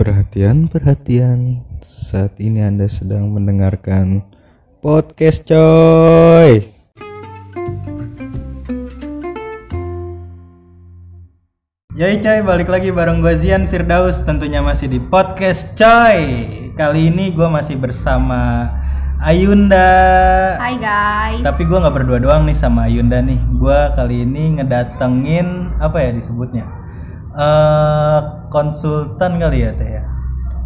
Perhatian, perhatian. Saat ini Anda sedang mendengarkan podcast coy. Yoi coy, balik lagi bareng gue Zian Firdaus tentunya masih di podcast coy. Kali ini gue masih bersama Ayunda. Hai guys. Tapi gue nggak berdua doang nih sama Ayunda nih. Gue kali ini ngedatengin apa ya disebutnya? eh konsultan kali ya teh ya.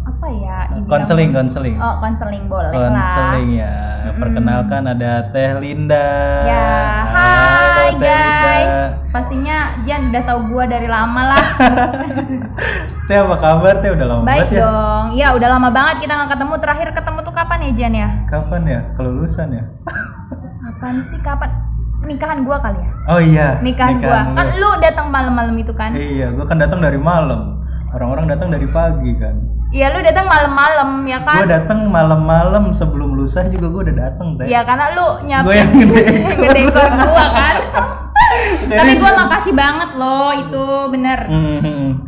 Apa ya? Konseling, konseling. Oh, konseling boleh Konseling ya. Perkenalkan ada Teh Linda. Ya, hai guys. Linda. Pastinya Jan udah tahu gua dari lama lah. Teh apa kabar Teh? Udah lama Baik banget ya. dong. Ya, udah lama banget kita nggak ketemu. Terakhir ketemu tuh kapan ya Jan ya? Kapan ya? Kelulusan ya? Kapan sih? Kapan? Nikahan gua kali ya? Oh iya. Nikahan, gua. lu. Kan lu datang malam-malam itu kan? Iya, gua kan datang dari malam. Orang-orang datang dari pagi kan. Iya, lu datang malam-malam ya kan? Gua datang malam-malam sebelum lusa juga gua udah datang Teh. Iya, karena lu nyiapin Gua yang gede. ngedekor gua kan. Tapi Serius, lu? makasih banget loh itu bener. Hmm,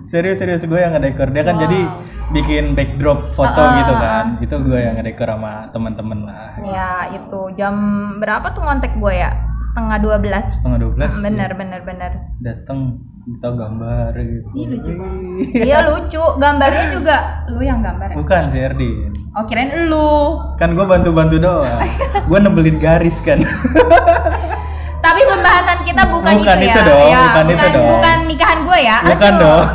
serius serius gue yang ngedekor dia kan Wow. jadi bikin backdrop foto Ah, gitu kan itu gue yang ngedekor sama teman-teman lah Ya itu jam berapa tuh ngontek gue ya? Setengah dua belas. setengah dua belas Bener bener bener. datang minta gambar gitu Ih, lucu. Iya lucu. Gambarnya juga lu yang gambar. ya? bukan si Erdin Oh kirain lu. kan gue bantu-bantu doang gue nebelin garis kan Tapi pembahasan kita bukan, Bukan itu, itu ya. dong, ya, bukan itu dong. Bukan nikahan gue ya. bukan Aduh. dong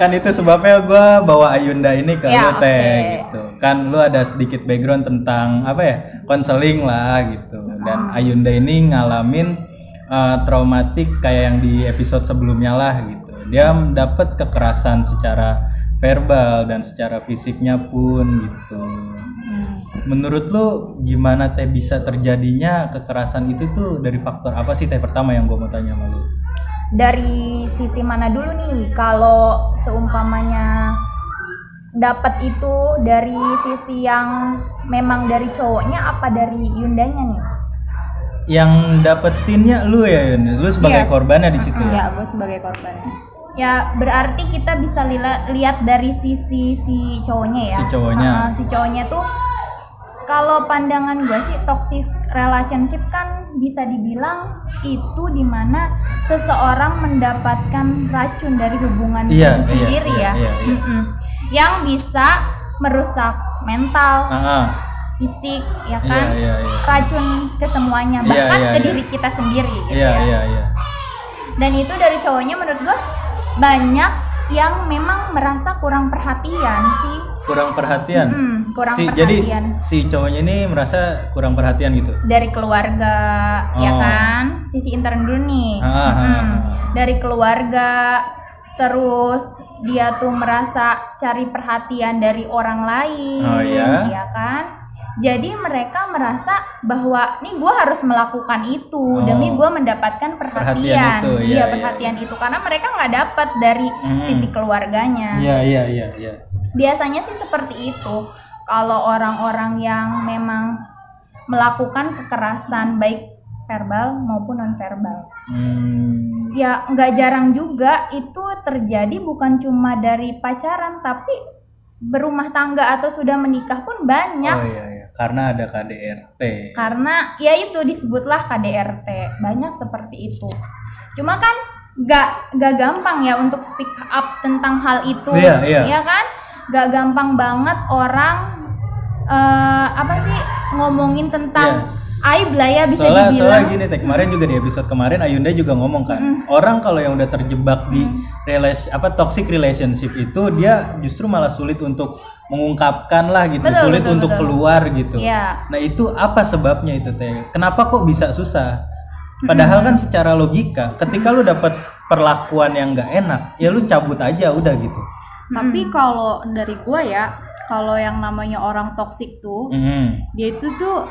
kan itu sebabnya gue bawa Ayunda ini ke Ya, lu teh oke. gitu kan lu ada sedikit background tentang apa ya konseling lah gitu dan Ah. Ayunda ini ngalamin uh, traumatik kayak yang di episode sebelumnya lah gitu dia dapat kekerasan secara verbal dan secara fisiknya pun gitu Hmm. menurut lu gimana teh bisa terjadinya kekerasan itu tuh dari faktor apa sih teh pertama yang gue mau tanya sama lu Dari sisi mana dulu nih? Kalau seumpamanya dapat itu dari sisi yang memang dari cowoknya apa dari Yundanya nih? yang dapetinnya lu ya Yun? lu sebagai Iya. korbannya di situ ya gue sebagai korban. Ya berarti kita bisa lila- lihat dari sisi si cowoknya ya. Si cowoknya. Ah, si cowoknya tuh kalau pandangan gue sih toxic relationship kan bisa dibilang itu di mana seseorang mendapatkan racun dari hubungan Iya, itu iya, sendiri iya, ya, iya, iya. Yang bisa merusak mental, Ah, ah. fisik, ya iya kan, iya iya. Racun ke semuanya, Iya, bahkan iya, ke iya. diri kita sendiri gitu iya ya. iya iya. Dan itu dari cowoknya menurut gua banyak yang memang merasa kurang perhatian sih kurang perhatian Mm, kurang si jadi perhatian si cowoknya ini merasa kurang perhatian gitu dari keluarga ya Oh. kan sisi intern dulu nih Ah, ah, Mm-mm. ah. dari keluarga terus dia tuh merasa cari perhatian dari orang lain Oh, iya? ya kan jadi mereka merasa bahwa nih gua harus melakukan itu Oh. demi gua mendapatkan perhatian, Perhatian itu, iya, iya. perhatian itu karena mereka nggak dapat dari Mm. sisi keluarganya iya iya iya iya biasanya sih seperti itu kalau orang-orang yang memang melakukan kekerasan baik verbal maupun non verbal hmm. ya nggak jarang juga itu terjadi bukan cuma dari pacaran tapi berumah tangga atau sudah menikah pun banyak oh iya iya karena ada KDRT karena ya itu disebutlah KDRT banyak seperti itu. Cuma kan nggak nggak gampang ya untuk speak up tentang hal itu Iya, iya. ya kan? Nggak gampang banget orang eh, apa sih ngomongin tentang aib lah ya bisa soalnya dibilang. soalnya gini teh. Kemarin juga di episode kemarin Ayunda juga ngomong kan orang kalau yang udah terjebak di relasi apa toxic relationship itu dia justru malah sulit untuk mengungkapkan lah gitu Betul, sulit betul, untuk betul. keluar gitu. Iya. nah itu apa sebabnya itu teh? Kenapa kok bisa susah? Padahal kan secara logika ketika lu dapat perlakuan yang nggak enak ya lu cabut aja udah gitu. Tapi kalau dari gua ya, kalau yang namanya orang toksik tuh, Mhm. dia itu tuh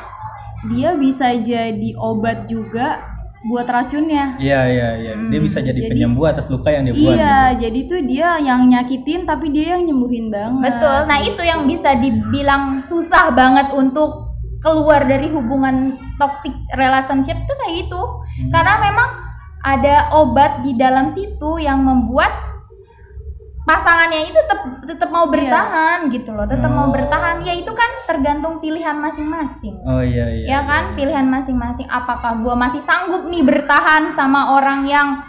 dia bisa jadi obat juga buat racunnya. iya iya iya dia bisa jadi, jadi- penyembuh atas luka yang dia buat Iya, gitu. jadi tuh dia yang nyakitin tapi dia yang nyembuhin banget. betul nah itu yang bisa dibilang susah banget untuk keluar dari hubungan toxic relationship tuh kayak gitu karena memang ada obat di dalam situ yang membuat pasangannya itu tetap tetap mau Iya. bertahan gitu loh tetap mau Oh. bertahan. Ya itu kan tergantung pilihan masing-masing. Oh iya iya ya kan pilihan masing-masing. Apakah gua masih sanggup nih bertahan sama orang yang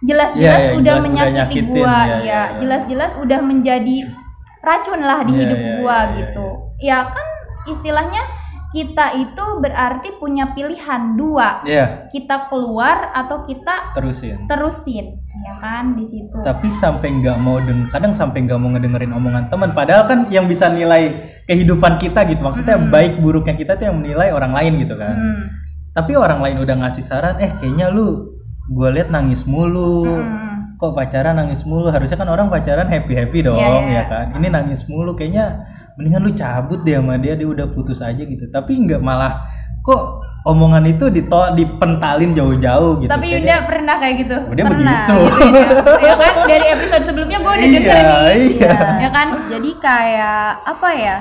jelas-jelas Iya, iya, udah jelas udah menyakiti nyakitin, gua? iya, ya iya, iya. jelas-jelas udah menjadi racun lah di Iya, hidup iya, gua iya, iya, gitu. ya kan istilahnya kita itu berarti punya pilihan dua. Iya, kita keluar atau kita terusin. terusin. Ya kan? Di situ. Tapi sampai nggak mau deng kadang sampai nggak mau ngedengerin omongan teman. Padahal kan yang bisa nilai kehidupan kita gitu. Maksudnya baik buruknya kita tuh yang menilai orang lain gitu kan. Hmm. tapi orang lain udah ngasih saran eh kayaknya lu gue liat nangis mulu. Hmm. kok pacaran nangis mulu? Harusnya kan orang pacaran happy happy dong Iya, iya. ya kan? Ini nangis mulu kayaknya mendingan lu cabut deh sama dia dia udah putus aja gitu tapi nggak malah kok omongan itu ditolak dipentalin jauh-jauh gitu Tapi Kayaknya- Yunda pernah kayak gitu? Dia pernah, begitu. gitu ya. ya kan dari episode sebelumnya gue udah Iya, denger nih. iya. Ya kan? jadi kayak apa ya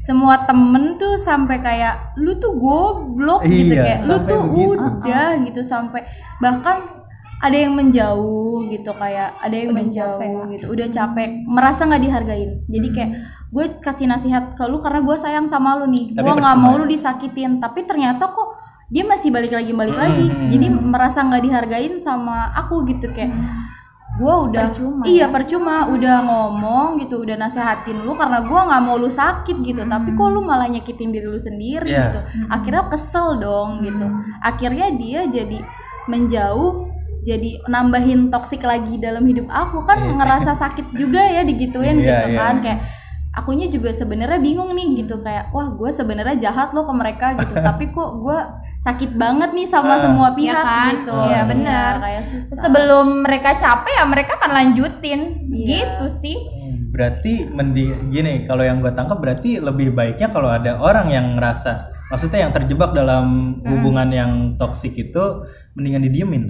semua temen tuh sampai kayak lu tuh goblok gitu Iya, kayak lu tuh begitu. udah gitu sampai bahkan ada yang menjauh gitu kayak ada yang Udah menjauh capek. gitu udah capek merasa nggak dihargain. Jadi kayak gue kasih nasihat ke lu karena gue sayang sama lu nih. Gue nggak mau lu disakitin tapi ternyata kok dia masih balik lagi balik lagi. Hmm. jadi merasa nggak dihargain sama aku gitu kayak gue udah Percuma iya ya? percuma udah ngomong gitu udah nasehatin lu karena gue nggak mau lu sakit gitu. Tapi kok lu malah nyakitin diri lu sendiri Iya. gitu. Akhirnya kesel dong gitu. Akhirnya dia jadi menjauh jadi nambahin toksik lagi dalam hidup aku kan Iya. ngerasa sakit juga ya digituin Iya, gitu iya. kan kayak akunya juga sebenarnya bingung nih gitu kayak wah gue sebenarnya jahat loh ke mereka gitu tapi kok gue sakit banget nih sama Ah. semua Iya pihak kan? gitu Iya, benar. kayak susah. Sebelum mereka capek ya mereka akan lanjutin. Iya. Gitu sih. Hmm, berarti mendi gini kalau yang gue tangkap berarti lebih baiknya kalau ada orang yang ngerasa maksudnya yang terjebak dalam hubungan yang toksik itu mendingan didiemin.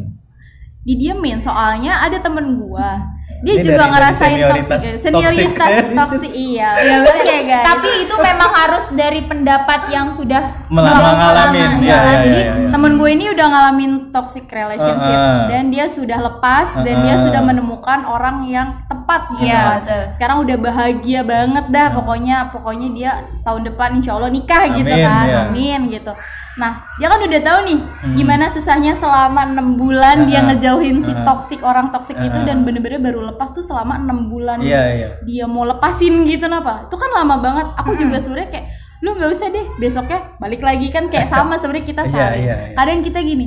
Didiemin soalnya ada temen gua dia Ini juga dari- ngerasain dari senioritas toksik senioritas toxic toksik iya ya bener ya guys Tapi itu memang harus dari pendapat yang sudah ngalamin, pengalaman. iya, iya, jadi iya, iya. temen gue ini udah ngalamin toxic relationship Uh, uh. dan dia sudah lepas dan Uh, dia uh. sudah menemukan orang yang tepat gitu Iya, kan. betul. sekarang udah bahagia banget dah pokoknya pokoknya dia tahun depan insya Allah nikah gitu Amin, kan iya. amin gitu nah dia kan udah tahu nih Hmm. gimana susahnya selama enam bulan dia Uh, uh. ngejauhin si Uh, uh. toxic orang itu Uh, uh. dan bener-bener baru lepas tuh selama enam bulan Iya iya. dia mau lepasin gitu napa itu kan lama banget aku juga sebenarnya kayak lu nggak usah deh besoknya balik lagi kan kayak sama sebenarnya kita Iya, saling iya, iya. kadang kita gini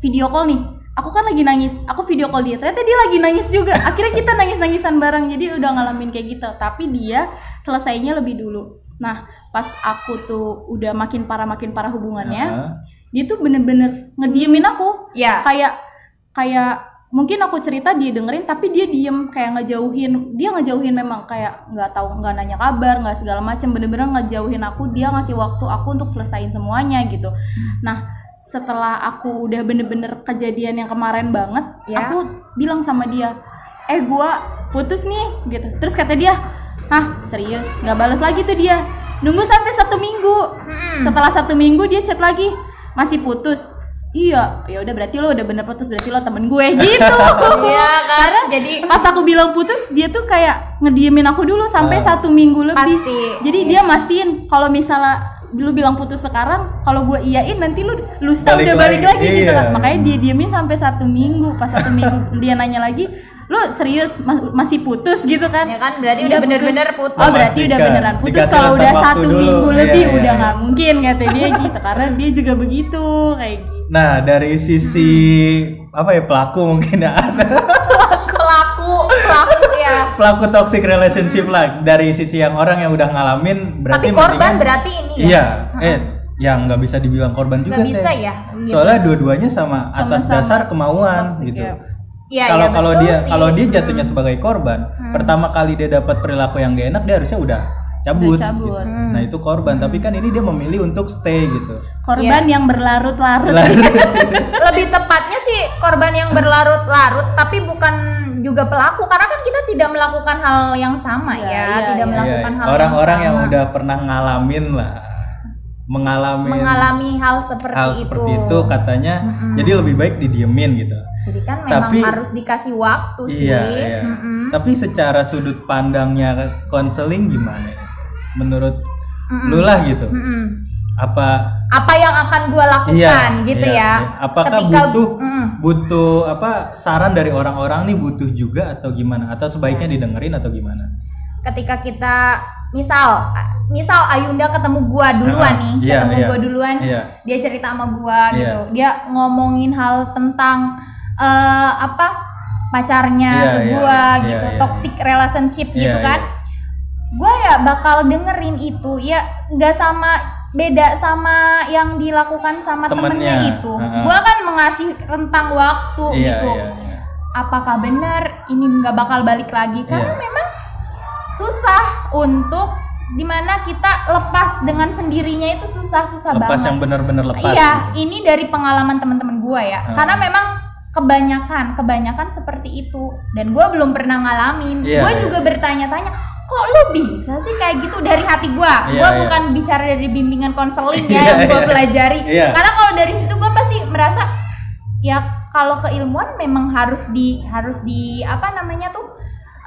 video call nih aku kan lagi nangis aku video call dia ternyata dia lagi nangis juga akhirnya kita nangis nangisan bareng jadi udah ngalamin kayak gitu tapi dia selesainya lebih dulu nah pas aku tuh udah makin parah makin parah hubungannya Heeh. dia tuh bener-bener ngediemin aku. Ya. kayak kayak mungkin aku cerita dia dengerin tapi dia diem kayak ngejauhin. Dia ngejauhin memang kayak nggak tahu nggak nanya kabar nggak segala macam bener-bener ngejauhin aku dia ngasih waktu aku untuk selesain semuanya gitu. Nah setelah aku udah bener-bener kejadian yang kemarin banget Ya. aku bilang sama dia eh gua putus nih gitu. Terus kata dia hah serius? Nggak balas lagi tuh dia nunggu sampai satu minggu. Mm-mm. setelah satu minggu dia chat lagi. Masih putus. Iya. Ya udah berarti lo udah bener putus berarti lo temen gue. Gitu. Iya kan? Jadi pas aku bilang putus dia tuh kayak ngediemin aku dulu sampai Ah. satu minggu lebih. Pasti. jadi dia mastiin kalau misalnya lu bilang putus sekarang kalau gue iyain nanti lu lusa Balik udah balik lagi, lagi, gitu iya. kan makanya dia diemin sampai satu minggu. Pas satu minggu dia nanya lagi lu serius mas- masih putus gitu kan ya kan berarti Iya, udah putus. bener-bener putus. Oh berarti udah Memastikan. beneran putus kalau udah satu dulu. minggu Iya, lebih iya, udah iya. nggak mungkin kata dia gitu karena dia juga begitu kayak gitu. Nah dari sisi apa ya pelaku mungkin ya Pelaku, pelaku ya. pelaku toxic relationship lah dari sisi yang orang yang udah ngalamin berarti Tapi korban mendingan- berarti ini ya. Iya, eh yang nggak bisa dibilang korban juga Nggak bisa ya. Gitu. Soalnya dua-duanya sama atas Sama-sama dasar kemauan toxic, gitu. ya. Iya, kalau iya, kalau dia sih. kalau dia Hmm. jatuhnya sebagai korban, pertama kali dia dapat perilaku yang gak enak dia harusnya udah cabut. Udah cabut. gitu. Hmm. Nah itu korban, tapi kan ini dia memilih untuk stay gitu. Korban Iya. yang berlarut-larut. Lebih tepatnya sih korban yang berlarut-larut tapi bukan juga pelaku karena kan kita tidak melakukan hal yang sama Iya, ya iya, tidak iya. melakukan Iya, hal orang-orang yang, yang, sama. udah pernah ngalamin lah, mengalami mengalami hal seperti hal itu seperti itu katanya, Mm-mm. jadi lebih baik didiemin gitu. jadi kan memang Tapi- harus dikasih waktu sih Iya, iya. Mm-mm. Tapi secara sudut pandangnya konseling gimana? Menurut Mm-mm. lu lah gitu. Mm-mm. Apa Apa yang akan gue lakukan Iya, gitu iya, ya? iya. Apakah Ketika- butuh Mm-mm. butuh apa saran dari orang-orang nih butuh juga atau gimana? Atau sebaiknya didengerin atau gimana? ketika kita misal misal Ayunda ketemu gua duluan nih iya, ketemu iya. gua duluan Iya. dia cerita sama gua Iya. gitu dia ngomongin hal tentang eh, apa pacarnya Iya, ke iya, gua iya, gitu iya, iya. toxic relationship Iya, gitu kan iya. gua ya bakal dengerin itu ya nggak sama beda sama yang dilakukan sama temennya, Temennya, itu ah. gua kan mengasih rentang waktu Iya, gitu iya, iya. apakah benar ini nggak bakal balik lagi karena Iya. memang susah untuk di mana kita lepas dengan sendirinya itu susah susah Lepas banget yang benar-benar lepas. iya gitu. ini dari pengalaman teman-teman gua ya Hmm. karena memang kebanyakan kebanyakan seperti itu dan gua belum pernah ngalamin Iya, gua iya. juga bertanya-tanya kok lu bisa sih kayak gitu dari hati gua Iya, gua iya. bukan bicara dari bimbingan konseling ya Iya, yang gua iya. pelajari Iya. karena kalau dari situ gua pasti merasa ya kalau keilmuan memang harus di harus di apa namanya tuh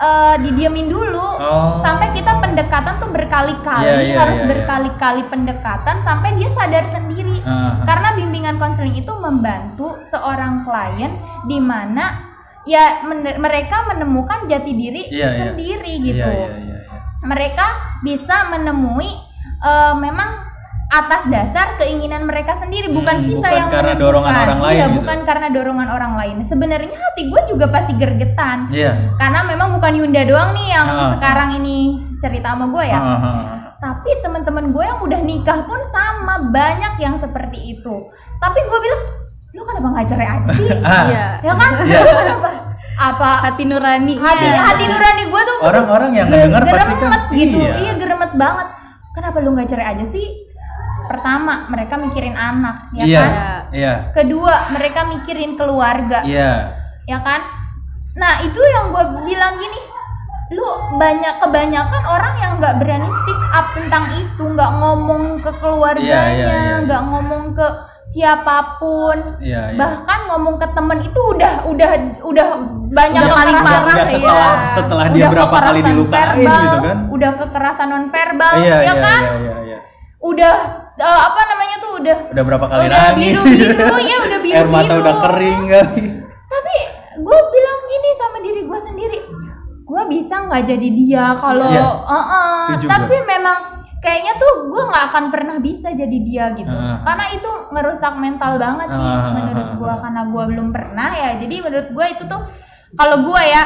eh didiamin dulu Oh. sampai kita pendekatan tuh berkali-kali Iya, iya, harus iya, iya. berkali-kali pendekatan sampai dia sadar sendiri ah. karena bimbingan konseling itu membantu seorang klien di mana ya men- mereka menemukan jati diri Iya, iya. sendiri gitu Iya, iya, iya, iya. mereka bisa menemui eh, memang atas dasar keinginan mereka sendiri bukan Hmm, kita bukan yang karena menentukan dorongan orang lain iya gitu. bukan karena dorongan orang lain sebenarnya hati gue juga pasti gergetan Iya. karena memang bukan Yunda doang nih yang Ah. sekarang ini cerita sama gue ya ah, ah. tapi teman-teman gue yang udah nikah pun sama banyak yang seperti itu tapi gue bilang lu kenapa nggak cerai aja sih. Iya. ya kan Iya. Lu kenapa apa Hati nurani. hati Iya. hati nurani gue tuh Orang-orang yang ge- mendengar pasti kan gitu iya. iya geremet banget kenapa lu nggak cerai aja sih pertama mereka mikirin anak ya Iya. kan Iya. kedua mereka mikirin keluarga Iya. ya kan nah itu yang gue bilang gini lu banyak kebanyakan orang yang nggak berani speak up tentang itu nggak ngomong ke Iya, iya, keluarganya iya. nggak ngomong ke siapa pun Iya, iya. bahkan ngomong ke temen itu udah udah udah banyak Udah paling parah ya. setelah setelah dia Udah berapa kali dilukain verbal, gitu kan. udah kekerasan non verbal Iya, ya iya, kan iya, iya, iya. Udah eh, apa namanya tuh udah Udah berapa kali Udah nangis. biru-biru, ya, udah Air mata udah kering kali. tapi gue bilang gini sama diri gue sendiri gue bisa nggak jadi dia kalau Iya. "Uh-uh." Setuju tapi memang kayaknya tuh gue nggak akan pernah bisa jadi dia gitu Ah. karena itu ngerusak mental banget sih Ah. menurut gue karena gue belum pernah ya jadi menurut gue itu tuh kalau gue ya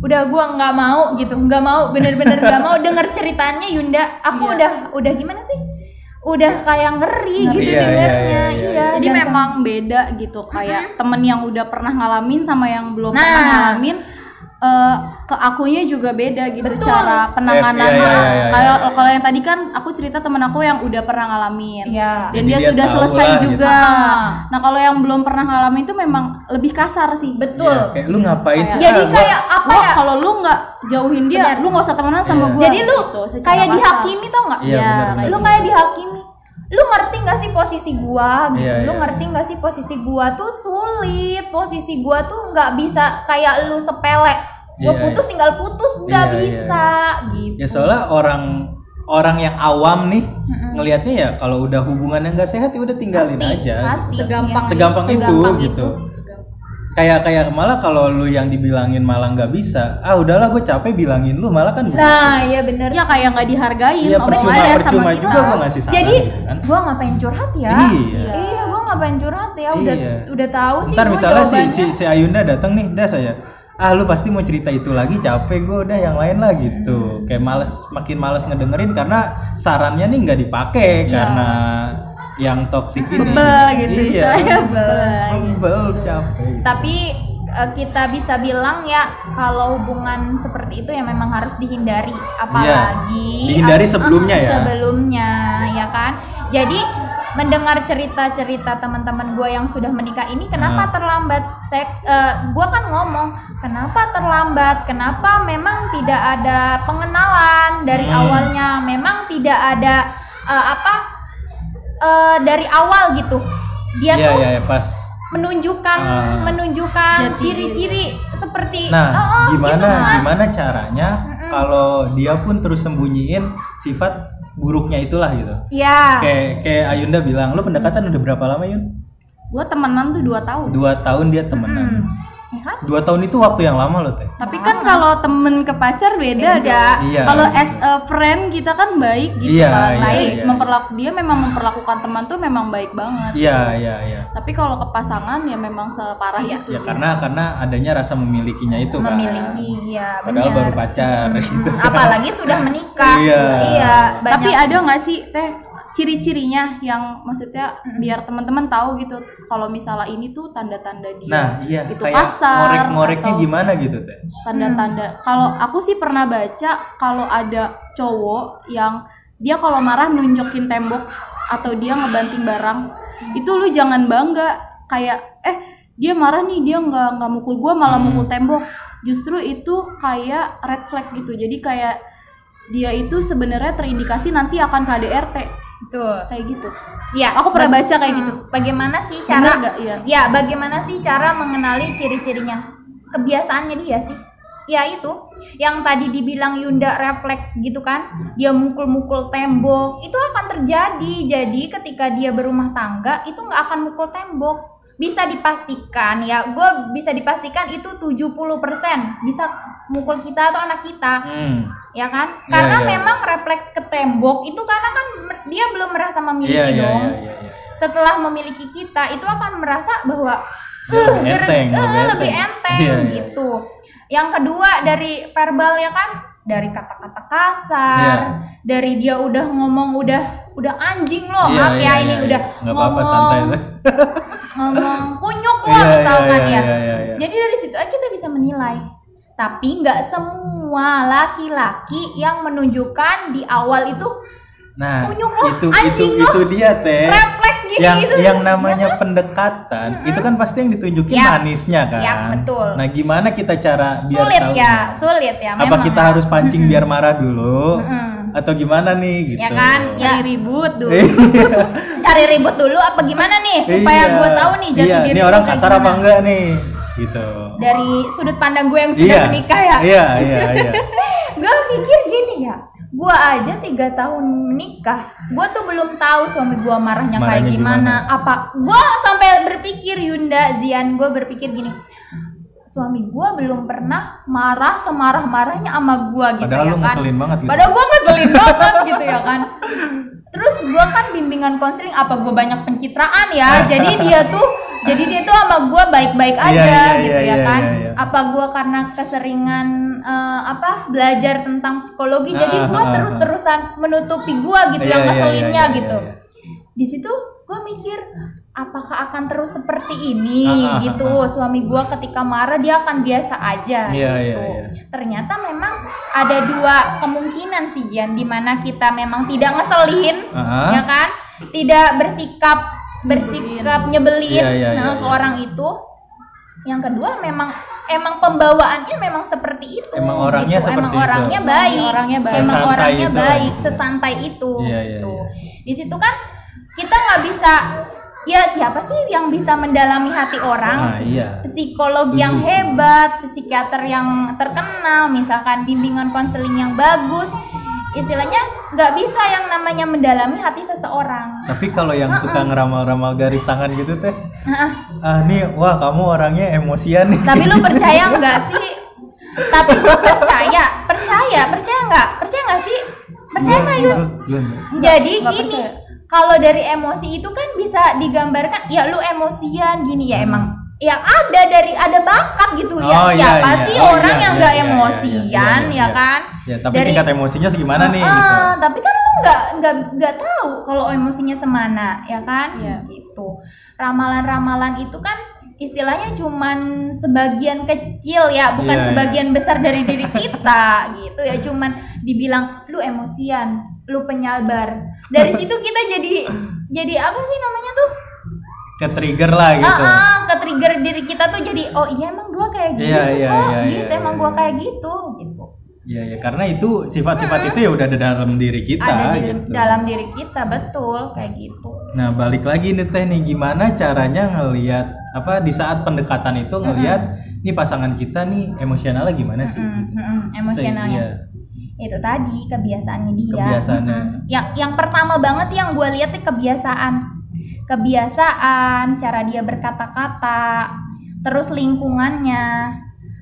udah gue nggak mau gitu nggak mau bener-bener nggak mau denger ceritanya Yunda aku Iya. udah udah gimana sih udah kayak ngeri Ngeri. gitu Iya, iya, dengernya iya, iya, iya Jadi dan memang beda gitu kayak temen yang udah pernah ngalamin sama yang belum Nah. pernah ngalamin eh, ke akunya juga beda gitu Betul. cara penanganannya. Iya, iya, iya, iya, Kalau iya. kalau yang tadi kan aku cerita temen aku yang udah pernah ngalamin. Iya. Dan Jadi dia, dia sudah selesai lah gitu. juga. Ah. Nah, kalau yang belum pernah ngalamin itu memang lebih kasar sih. betul Iya, kayak lu ngapain sih? jadi Ah, gua- kayak apa ya kalau lu nggak jauhin dia, Benar. lu nggak usah temenan sama Iya. gue. jadi lu kayak dihakimi tau nggak Iya, Iya, benar, lu kayak dihakimi lu ngerti nggak sih posisi gua gitu Iya, lu iya. ngerti nggak sih posisi gua tuh sulit posisi gua tuh nggak bisa kayak lu sepele gua Iya, putus iya. tinggal putus nggak Iya, iya, bisa gitu Ya soalnya orang orang yang awam nih Mm-mm. ngelihatnya ya kalau udah hubungan yang gak sehat ya udah tinggalin Pasti, aja. pasti. Segampang Iya. Segampang itu Segampang gitu. Kayak kayak malah kalau lu yang dibilangin malah nggak bisa, ah udahlah gue capek bilangin lu malah kan nah iya bener Ya kayak nggak dihargain Iya omongannya percuma sama percuma kita. juga gue ngasih saran jadi gitu kan. gua ngapain curhat ya Iya. iya gua ngapain curhat ya udah Iya. udah tahu sih Ntar misalnya si, si si Ayunda datang nih, dah saya ah lu pasti mau cerita itu lagi capek gue udah yang lain lah gitu kayak males makin males ngedengerin karena sarannya nih nggak dipakai Iya. karena yang toksik ini Bebel gitu iya saya Bebel. bebel capek tapi eh, kita bisa bilang ya kalau hubungan seperti itu ya memang harus dihindari apalagi Iya, dihindari ap- sebelumnya ah, ya. sebelumnya ya kan jadi mendengar cerita-cerita teman-teman gue yang sudah menikah ini kenapa Ah. terlambat saya gue kan ngomong kenapa terlambat kenapa memang tidak ada pengenalan dari Hmm. awalnya memang tidak ada eh, apa eh, dari awal gitu dia iya tuh iya iya, pas menunjukkan Ah. menunjukkan Jati ciri-ciri seperti Nah, oh, oh, gimana gitu kan. gimana caranya kalau dia pun terus sembunyiin sifat buruknya itulah gitu. ya Kayak kayak Ayunda bilang, lu pendekatan udah berapa lama Yun? gue temenan tuh dua tahun Dua tahun dia temenan. Hmm. Ya kan Dua tahun itu waktu yang lama loh teh. tapi kan kalau temen ke pacar beda, dong Iya. kalau as a friend kita kan baik gitu Iya, kan iya, baik iya. memperlaku dia memang memperlakukan teman tuh memang baik banget Iya iya iya. tapi kalau ke pasangan ya memang separah Iya. itu Ya karena karena adanya rasa memilikinya itu kan. memiliki ya Padahal benar baru pacar gitu. Hmm, apalagi sudah menikah Iya. iya tapi ada nggak sih teh ciri-cirinya yang maksudnya biar teman-teman tahu gitu kalau misalnya ini tuh tanda-tanda dia Nah, iya itu kayak kasar ngorek-ngoreknya gimana gitu teh. tanda-tanda. Kalau aku sih pernah baca kalau ada cowok yang dia kalau marah nunjukin tembok atau dia ngebanting barang itu lu jangan bangga. Kayak eh dia marah nih dia nggak nggak mukul gua malah Hmm. mukul tembok. Justru itu kayak red flag gitu. Jadi kayak dia itu sebenarnya terindikasi nanti akan KDRT Betul. kayak gitu Ya, Aku pernah baca kayak hmm, gitu. Bagaimana sih cara? Iya. Ya, bagaimana sih cara mengenali ciri-cirinya? Kebiasaannya dia sih. Ya itu, yang tadi dibilang Yunda refleks gitu kan, dia mukul-mukul tembok, itu akan terjadi. Jadi ketika dia berumah tangga, itu nggak akan mukul tembok. Bisa dipastikan ya, gue bisa dipastikan itu 70% bisa mukul kita atau anak kita Hmm. ya kan? Iya, Karena iya. memang refleks ke tembok itu karena kan dia belum merasa memiliki Iya iya dong. iya iya. iya. Setelah memiliki kita itu akan merasa bahwa Lebih "Eh, ger- enteng, eh, lebih lebih enteng." enteng Iya, gitu. Yang kedua dari verbal ya kan, dari kata-kata kasar, Iya. dari dia udah ngomong udah udah anjing loh, Iya, maaf iya, ya iya, ini iya. udah Nggak apa-apa ngomong santai lah. ngomong kunyuk loh Iya, iya, misalkan iya, ya. iya, iya, iya. Jadi dari situ aja kita bisa menilai. Tapi nggak semua laki-laki yang menunjukkan di awal itu Nah, Kunyuk loh, itu itu anjing itu dia teh. refleks gini yang gitu. yang namanya pendekatan itu kan pasti yang ditunjukin Yap. manisnya kan. Yap, betul. Nah, gimana kita cara biar sulit tahu? ya, sulit ya. Apa memang kita ya. harus pancing biar marah dulu? Mm-mm. Atau gimana nih gitu. Ya kan? Ya. cari ribut dulu cari ribut dulu apa gimana nih supaya Iya. gue tahu nih jati iya, diri ini orang kayak kasar apa gimana. enggak nih? Gitu. Dari sudut pandang gue yang sudah iya. menikah ya. Iya, iya, iya. gue mikir gini ya gue aja tiga tahun menikah gue tuh belum tahu suami gue marahnya, kayak Marahnya gimana. gimana? apa gue sampai berpikir Yunda Zian gue berpikir gini suami gue belum pernah marah semarah marahnya sama gue gitu Padahal ya lu kan ngeselin banget gitu. padahal gue ngeselin banget gitu ya kan terus gue kan bimbingan konseling apa gue banyak pencitraan ya jadi dia tuh jadi dia tuh sama gue baik-baik Iya, aja iya, gitu iya, ya iya, kan iya, iya. apa gue karena keseringan eh, apa belajar tentang psikologi jadi Ah, gue ah, ah. terus-terusan menutupi gue gitu Iya, yang iya, ngeselinnya iya, iya, gitu iya. Di situ gue mikir apakah akan terus seperti ini Ah, ah, ah, gitu suami gue ketika marah dia akan biasa aja Iya, gitu iya, iya. ternyata memang ada dua kemungkinan sih Jan di mana kita memang tidak ngeselin Ah. ya kan tidak bersikap bersikap nyebelin Iya, iya, nah, iya, ke iya. orang itu yang kedua memang emang pembawaannya memang seperti itu Emang orangnya gitu. seperti emang itu. orangnya baik Orangnya baik. emang Sesantai orangnya itu. baik sesantai itu Iya, iya, gitu. iya. di situ kan kita nggak bisa ya siapa sih yang bisa mendalami hati orang Nah, iya. psikolog yang Setuju. hebat, psikiater yang terkenal, misalkan bimbingan konseling yang bagus, istilahnya nggak bisa yang namanya mendalami hati seseorang. Tapi kalau yang suka ngeramal-ramal garis tangan gitu teh, Nah, ah nih, wah kamu orangnya emosian nih. tapi lu percaya nggak sih? Tapi lu percaya, percaya, percaya nggak? Percaya nggak sih? Percaya nggak Yun? Belum. Jadi gini, percaya. Kalau dari emosi itu kan bisa digambarkan, ya lu emosian gini ya emang. Ya ada dari ada bakat gitu ya. Hmm. Oh, iya, Siapa iya. sih Oh, orang iya, yang iya, nggak iya, iya, emosian iya, iya, ya iya. kan? Ya, tapi Dari- tingkat emosinya segimana nih? Ah, gitu. tapi kan lu nggak nggak nggak tahu kalau emosinya semana ya kan Iya. gitu ramalan-ramalan itu kan istilahnya cuman sebagian kecil ya bukan Iya, sebagian besar dari diri kita gitu ya cuman dibilang lu emosian lu penyabar dari situ kita jadi jadi apa sih namanya tuh Ke trigger lah gitu. ah, ah, ke trigger diri kita tuh jadi oh iya emang gua kayak gitu Iya, iya, kok iya, gitu iya, emang iya, gua iya. kayak gitu gitu Iya, ya karena itu sifat-sifat itu ya udah ada dalam diri kita ada di gitu. dalam diri kita betul kayak gitu Nah, balik lagi nih Teh nih gimana caranya ngelihat apa di saat pendekatan itu ngelihat nih pasangan kita nih emosionalnya gimana sih gitu. mm-mm, emosionalnya Iya, itu tadi kebiasaannya dia. Kebiasaannya. Mm-mm. yang yang pertama banget sih yang gue lihat tuh kebiasaan. Kebiasaan cara dia berkata-kata terus lingkungannya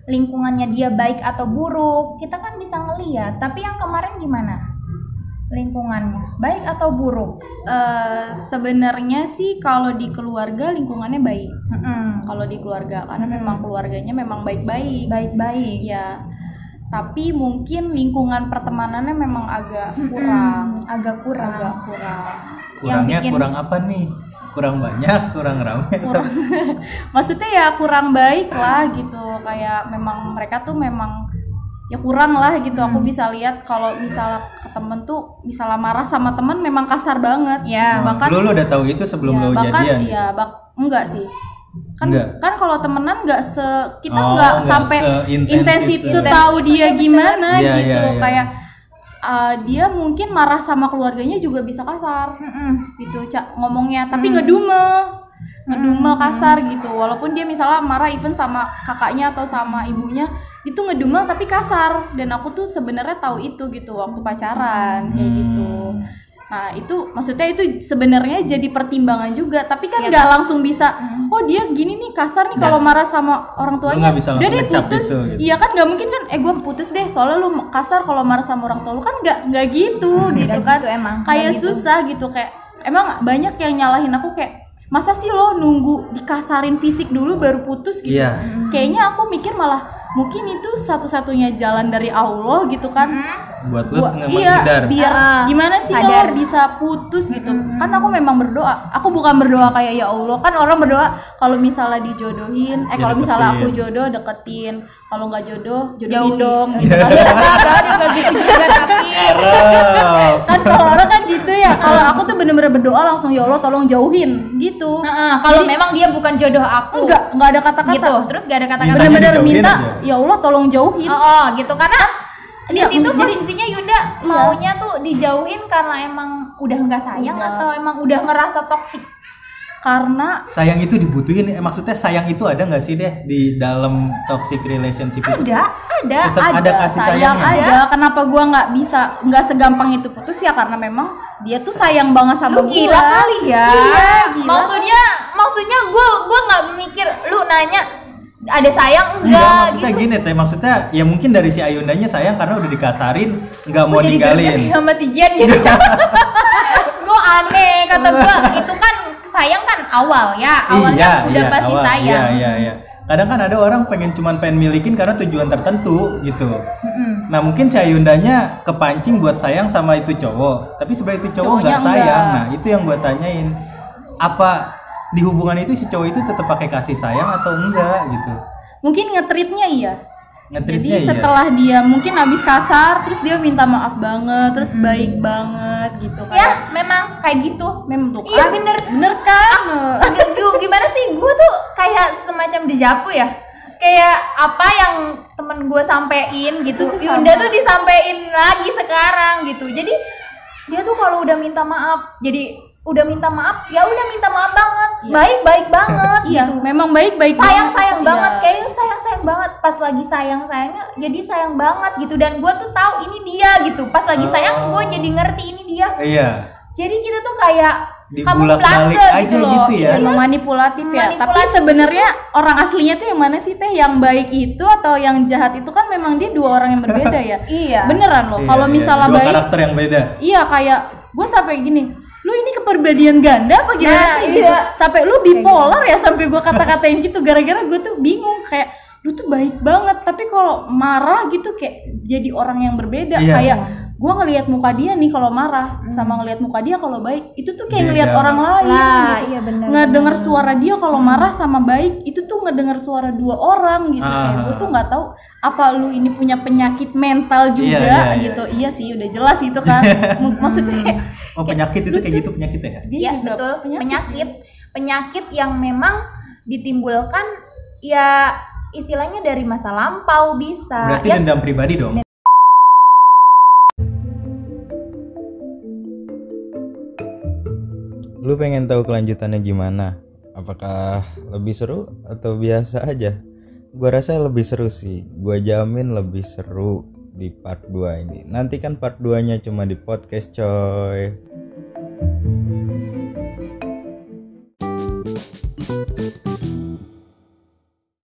lingkungannya dia baik atau buruk kita kan bisa ngeliat. Tapi yang kemarin gimana? Lingkungannya baik atau buruk? Eh, sebenarnya sih kalau di keluarga lingkungannya baik. Mm-mm. kalau di keluarga karena memang keluarganya memang baik-baik. Baik-baik. Ya tapi mungkin lingkungan pertemanannya memang agak kurang. Mm, agak kurang. Agak kurang. Yang kurangnya bikin- kurang apa nih? Kurang banyak kurang ramai atau kurang. Maksudnya ya kurang baik lah gitu. Kayak memang mereka tuh memang ya kurang lah gitu. Aku bisa lihat kalau misalnya ke temen tuh misalnya marah sama temen memang kasar banget. Ya, bahkan lu, lu udah tahu itu sebelum ya, lu bahkan jadian? ya bak enggak sih kan Enggak. kan kalau temenan nggak se kita Oh, nggak nggak sampai seintens intens itu. itu tahu dia gimana Iya, gitu. iya, iya. kayak uh, dia mungkin marah sama keluarganya juga bisa kasar. Mm-mm. gitu cak ngomongnya. Tapi ngedumel. Ngedumel kasar gitu. Walaupun dia misalnya marah even sama kakaknya atau sama ibunya itu ngedumel tapi kasar. Dan aku tuh sebenarnya tahu itu gitu waktu pacaran kayak gitu. Hmm. Nah itu maksudnya itu sebenarnya jadi pertimbangan juga. Tapi kan Iya. nggak langsung bisa oh dia gini nih kasar nih kalau marah sama orang tuanya. nggak bisa udah deh putus. itu, gitu. iya kan nggak mungkin kan eh gue putus deh soalnya lu kasar kalau marah sama orang tua lu. Kan nggak nggak gitu gitu Nggak kan. gitu emang, kayak gitu. susah gitu kayak emang banyak yang nyalahin aku kayak masa sih lo nunggu dikasarin fisik dulu baru putus gitu? Iya. kayaknya aku mikir malah mungkin itu satu-satunya jalan dari Allah gitu kan. Buat lu Gua- nggak iya menghindar biar Ah, gimana sih sadar. kalau bisa putus gitu? Kan aku memang berdoa. Aku bukan berdoa kayak ya Allah. Kan orang berdoa kalau misalnya dijodohin eh Ya, kalau misalnya aku jodoh deketin. Kalau nggak jodoh jodohin Jauhin. dong. Gitu. Enggak, enggak gitu juga tapi Errol. kan kalau orang kan gitu ya kalau aku tuh bener-bener berdoa langsung ya Allah tolong jauhin gitu. Heeh, kalau memang dia bukan jodoh aku enggak enggak ada kata-kata. gitu. Terus gak ada kata-kata. Bener-bener minta aja. ya Allah tolong jauhin. Oh, oh, gitu. Karena di Iya, situ jadi- posisinya Yunda maunya tuh dijauhin karena emang udah nggak sayang Udah. atau emang udah ngerasa toksik karena sayang itu dibutuhin eh, maksudnya sayang itu ada nggak sih deh di dalam toxic relationship itu? Ada ada Tetap ada. kasih sayang sayangnya. ada. Kenapa gua nggak bisa nggak segampang itu putus ya? Karena memang dia tuh sayang banget sama lu gua. gila kali ya. Iya, gila. maksudnya maksudnya gue gue nggak mikir lu nanya ada sayang Enggak, enggak maksudnya gitu. gini teh maksudnya ya mungkin dari si Ayundanya sayang karena udah dikasarin nggak mau Gua jadi ninggalin. sama si Jian gitu. Gue aneh kata gue itu kan sayang kan awal ya awalnya udah pasti awal. sayang Iya, iya, iya. Kadang kan ada orang pengen cuman pengen milikin karena tujuan tertentu gitu. Mm-mm. Nah mungkin si Ayundanya kepancing buat sayang sama itu cowok, tapi sebenarnya itu cowok nggak sayang. enggak. Nah itu yang gue tanyain, apa di hubungan itu si cowok itu tetap pakai kasih sayang atau enggak gitu? mungkin ngetritnya iya Jadi iya. setelah dia mungkin habis kasar terus dia minta maaf banget terus baik banget gitu ya kayak memang kayak gitu. Memang tuh Iya, kan. bener. bener kan? G- gu- gimana sih? Gue tuh kayak semacam dejavu ya. Kayak apa yang temen gue sampein gitu. Itu tuh Yunda tuh disampein lagi sekarang gitu. Jadi dia tuh kalau udah minta maaf jadi udah minta maaf ya udah minta maaf banget. Iya. baik baik banget iya gitu. memang baik baik sayang sayang Iya. banget. Kayak sayang sayang banget pas lagi sayang sayangnya jadi sayang banget gitu dan gue tuh tahu ini dia gitu pas lagi sayang gue jadi ngerti ini dia Iya. jadi kita tuh kayak Dibulak-balik kamuflase aja gitu ya. Emang manipulatif ya. Manipulatif. Tapi sebenarnya orang aslinya tuh yang mana sih teh? Yang baik itu atau yang jahat itu kan memang dia dua orang yang berbeda ya. Iya. Beneran loh. Iya, Kalau iya. misalnya Dua baik, karakter yang beda. iya kayak gue sampai gini. Lu ini kepribadian ganda apa gimana Nah, sih? iya. Gitu. Sampai lu bipolar ya sampai gue kata-katain gitu. Gara-gara gue tuh bingung kayak lu tuh baik banget tapi kalau marah gitu kayak jadi orang yang berbeda Iya. kayak gue ngelihat muka dia nih kalau marah sama ngelihat muka dia kalau baik itu tuh kayak Beda. ngelihat orang lain Lah, gitu iya benar. ngedenger suara dia kalau marah sama baik itu tuh ngedenger suara dua orang gitu kayak Ah. gue tuh nggak tahu apa lu ini punya penyakit mental juga Iya, iya, iya. gitu iya sih udah jelas itu kan maksudnya kayak Oh penyakit itu kayak gitu penyakit ya? dia Iya juga betul penyakit. penyakit. penyakit yang memang ditimbulkan ya istilahnya dari masa lampau bisa. Berarti ya. dendam pribadi dong. Lu pengen tahu kelanjutannya gimana? apakah lebih seru atau biasa aja? Gua rasa lebih seru sih. Gua jamin lebih seru di part 2 ini. Nantikan part 2 nya cuma di podcast coy